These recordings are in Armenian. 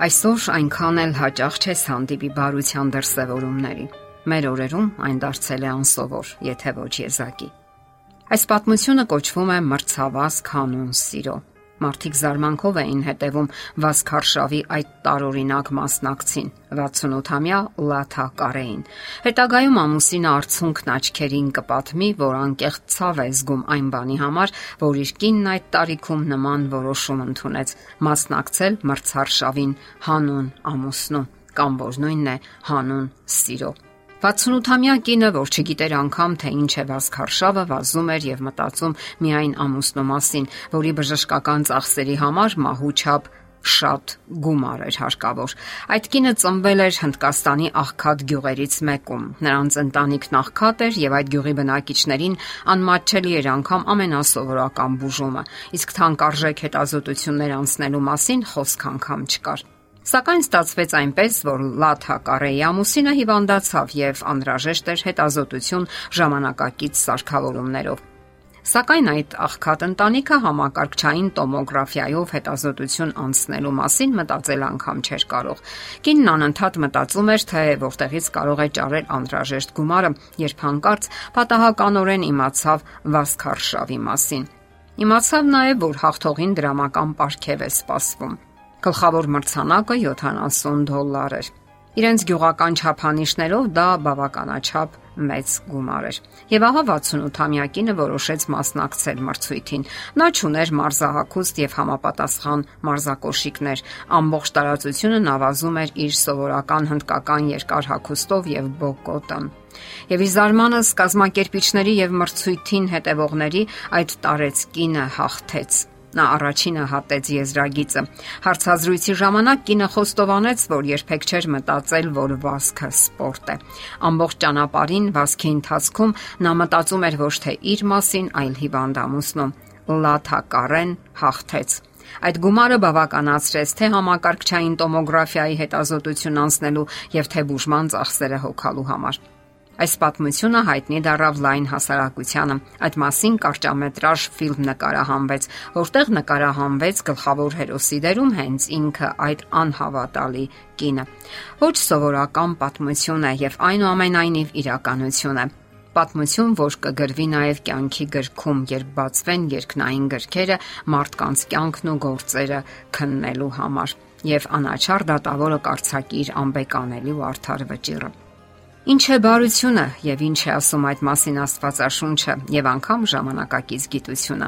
Այսօր այնքան էլ հաճախ չես հանդիպի բարության դրսևորումների։ Մեր օրերում այն դարձել է անսովոր, եթե ոչ եզակի։ Այս պատմությունը կոչվում է մրցավազք հանուն սիրո։ Մարդիկ զարմանքով էին հետևում Վասքարշավի այդ տարօրինակ մասնակցին՝ 68-ամյա Լաթա Կարեին։ Հետագայում ամուսինը արցունքն աչքերին կպատմի, որ անկեղծ ցավ է զգում այն բանի համար, որ իր կինն այդ տարիքում նման որոշում ընդունեց՝ մասնակցել մրցարշավին հանուն ամուսնու կամ որ նույնն է հանուն սիրո։ 68-ամյա կինը, որ չգիտեր անգամ թե ինչ է վասքարշավը, վազում էր եւ մտածում միայն ամուսնու մասին, որի բժշկական ծախսերի համար մահուչապ շատ գումար էր հարկավոր։ Այդ կինը ծնվել էր Հնդկաստանի աղքատ գյուղերից մեկում։ Նրանց ընտանիքն աղքատ էր եւ այդ գյուղի բնակիչներին անմատչելի էր անգամ ամենասովորական բուժումը, իսկ թանկարժեք հետազոտություններ անցնելու մասին խոսք անգամ չկար։ Սակայն ստացվեց այնպես, որ Լաթա Կարեի ամուսինը հիվանդացավ եւ անհրաժեշտ էր հետազոտություն ժամանակակից սարքավորումներով։ Սակայն այդ աղքատ ընտանիքը համակարգչային տոմոգրաֆիայով հետազոտություն անցնելու մասին մտածել անգամ չէր կարող։ Կինն անընդհատ մտածում էր, թե որտեղից կարող է ճարել անհրաժեշտ գումարը, երբ հանկարծ պատահականորեն իմացավ Վասքարշավի մասին։ Իմացավ նաև, որ հաղթողին դրամական պարգև է սպասվում։ Գլխավոր մրցանակը 70 դոլար էր։ Իրենց գյուղական չափանիշներով դա բավականաչափ մեծ գումար էր։ Եվ ահա 68-ամյա կինը որոշեց մասնակցել մրցույթին։ Նա ճուներ մարզահակուստ եւ համապատասխան մարզակոշիկներ։ Ամբողջ տարածությունը նավազում էր իր սովորական հնդկական երկար հագուստով եւ բոկոտը։ Եվ ի զարմանս կազմակերպիչների եւ մրցույթին հետևողների այդ տարեց կինը հաղթեց Նա առաջինը հատեց եզրագիծը։ Հարցազրույցի ժամանակ կինը խոստովանեց, որ երբեք չէր մտածել, որ վազքը սպորտ է։ Ամբողջ ճանապարհին վազքի ընթացքում նա մտածում էր ոչ թե իր մասին, այլ հիվանդամուսնու։ Լաթա Կարեն հաղթեց։ Այդ գումարը բավականացրեց թե համակարգչային տոմոգրաֆիայի հետազոտություն անցնելու եւ թե բուժման ծախսերը հոգալու համար։ Այս պատմությունը հայտնի դարավ լայն հասարակությանը։ Այդ մասին կարճամետրաժ ֆիլմ նկարահանվեց, որտեղ նկարահանվեց գլխավոր հերոսի դերում հենց ինքը այդ անհավատալի կինը։ Ոչ սովորական պատմություն է եւ այնուամենայնիվ իրականություն է պատմություն, որ կգրվի նաև կյանքի գրքում, երբ բացվեն երկնային գրքերը մարդկանց կյանքն ու գործերը քննելու համար, եւ անաչար դատավորը կարծակի իր անբեկանելի ու արդար վճիռը։ Ինչ է բարությունը եւ ինչ է ասում այդ մասին Աստվածաշունչը եւ անգամ ժամանակակից գիտությունը։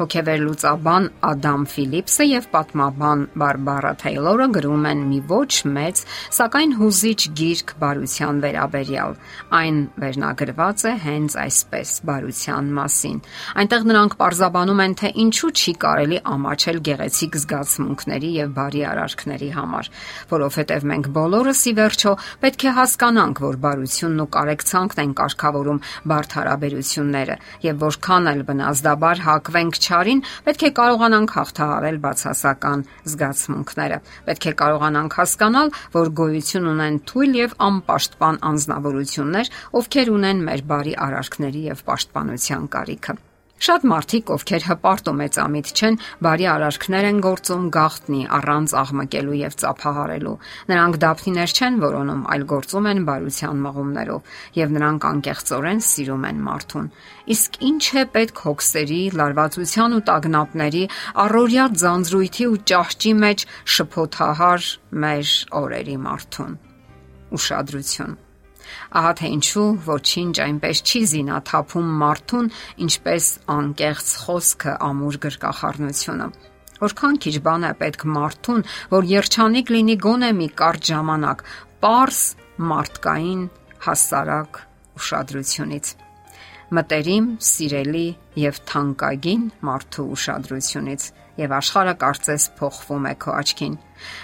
Հոգեվեր լուծաբան Ադամ Ֆիլիպսը եւ պատմաբան Բարբարա Թեյլորը գրում են մի ոչ մեծ, սակայն հուզիչ գիրք բարության վերաբերյալ։ Այն վերնագրված է հենց այսպես բարության մասին։ Այնտեղ նրանք parzabանում են, թե ինչու չի կարելի ամաչել գեղեցիկ զգացմունքների եւ բարի արարքների համար, որովհետեւ մենք բոլորս ի վերջո պետք է հասկանանք, որ բարությունն ու կարեկցանքն են կարգավորում բարդ հարաբերությունները եւ որքան էլ բնազդաբար հակվենք չարին, պետք է կարողանանք հաղթահարել բացասական զգացմունքները։ Պետք է կարողանանք հասկանալ, որ գոյություն ունեն թույլ եւ անպաշտպան անznավորություններ, ովքեր ունեն մեր բարի արարքների եւ պաշտպանության կարիքը։ Շատ մարդիկ, ովքեր հպարտ ու մեծամիտ չեն, բարի արարքներ են գործում գախտնի առանց աղմկելու եւ ծափահարելու։ Նրանք դափնիներ չեն որոնում, այլ գործում են բարության մղումներով եւ նրանք անկեղծորեն սիրում են մարդուն։ Իսկ ինչ է պետք հոգսերի, լարվածության ու տագնապների, առօրյա ձանձրույթի ու ճահճի մեջ շփոթահար մեր օրերի մարդուն։ Ուշադրություն Ահա թե ինչու ոչինչ այնպես չի զինաթափում մարդուն, ինչպես անկեղծ խոսքը ամուր գրկախառնությունը։ Որքան քիչ բան է պետք մարդուն, որ երջանիկ լինի գոնե մի կարճ ժամանակ, པարս մարդկային հասարակ ուշադրությունից մտերիմ, սիրելի եւ թանկագին մարդու ուշադրությունից եւ աշխարհը կարծես փոխվում է քո աչքին։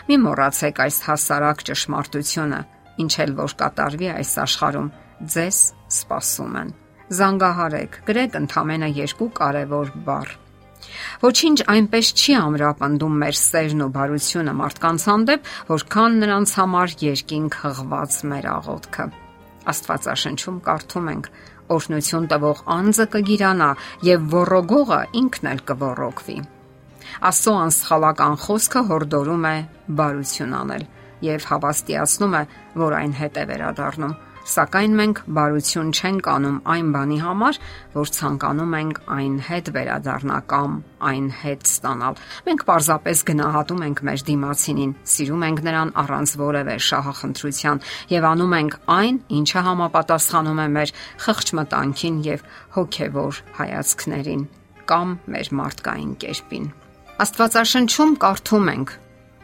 Մի մոռացեք այս հասարակ ճշմարտությունը, ինչ էլ որ կատարվի այս աշխարհում, ձեզ սպասում են։ Զանգահարեք, գրեք ընդամենը երկու կարևոր բառ։ Ոչինչ այնպես չի ամրապնդում մեր սերն ու բարությունը մարդկանց հանդեպ, որքան նրանց համար երկինք հղված մեր աղոթքը։ Աստվածաշնչում կարդում ենք. Օրհնություն տվող անձը կգիրանա եւ ողողողը ինքն էլ կողողվի։ Աստծո անսխալական խոսքը հորդորում է բարություն անել եւ հավաստիացնում է, որ այն հետ է վերադառնում Սակայն մենք բարություն չենք անում այն բանի համար, որ ցանկանում ենք այն հետ վերադառնա կամ այն հետ ստանալ։ Մենք պարզապես գնահատում ենք մեր դիմացինին, սիրում ենք նրան առանց որևէ շահախնդրության եւ անում ենք այն, ինչը համապատասխանում է մեր խղճ մտանքին եւ հոգեվոր հայացքներին կամ մեր մարդկային կերպին։ Աստվածաշնչում կարդում ենք.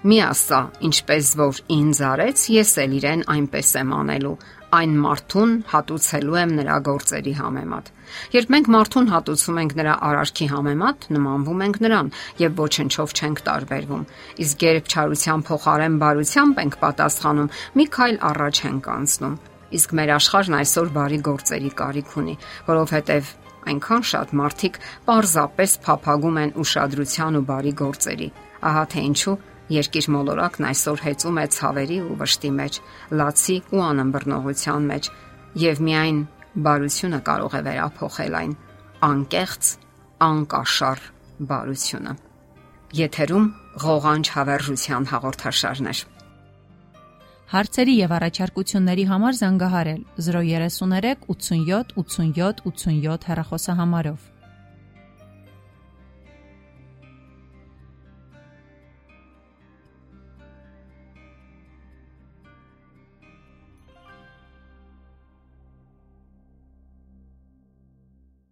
Մի ասա, ինչպես որ ինձ արեց, ես էլ իրեն այնպես եմ անելու այն մարդուն հատուցելու եմ նրա գործերի համեմատ։ Երբ մենք մարդուն հատուցում ենք նրա արարքի համեմատ, նմանվում ենք նրան եւ ոչնչով չենք տարբերվում։ Իսկ երբ չարության փոխարեն բարությամբ ենք պատասխանում, մի քայլ առաջ ենք անցնում։ Իսկ մեր աշխարհն այսօր բարի գործերի կարիք ունի, որովհետեւ այնքան շատ մարդիկ պարզապես փափագում են ուշադրության ու բարի գործերի։ Ահա թե ինչու Երկիր մոլորակն այսօր հեծում է ցավերի ու վշտի մեջ, լացի ու անըմբռնողության մեջ, եւ միայն բարությունը կարող է վերափոխել այն անկեղծ, անկաշառ բարությունը։ Եթերում ղողանջ հավերժության հաղորդաշարներ։ Հարցերի եւ առաջարկությունների համար զանգահարել 033 87 87 87 հեռախոսահամարով։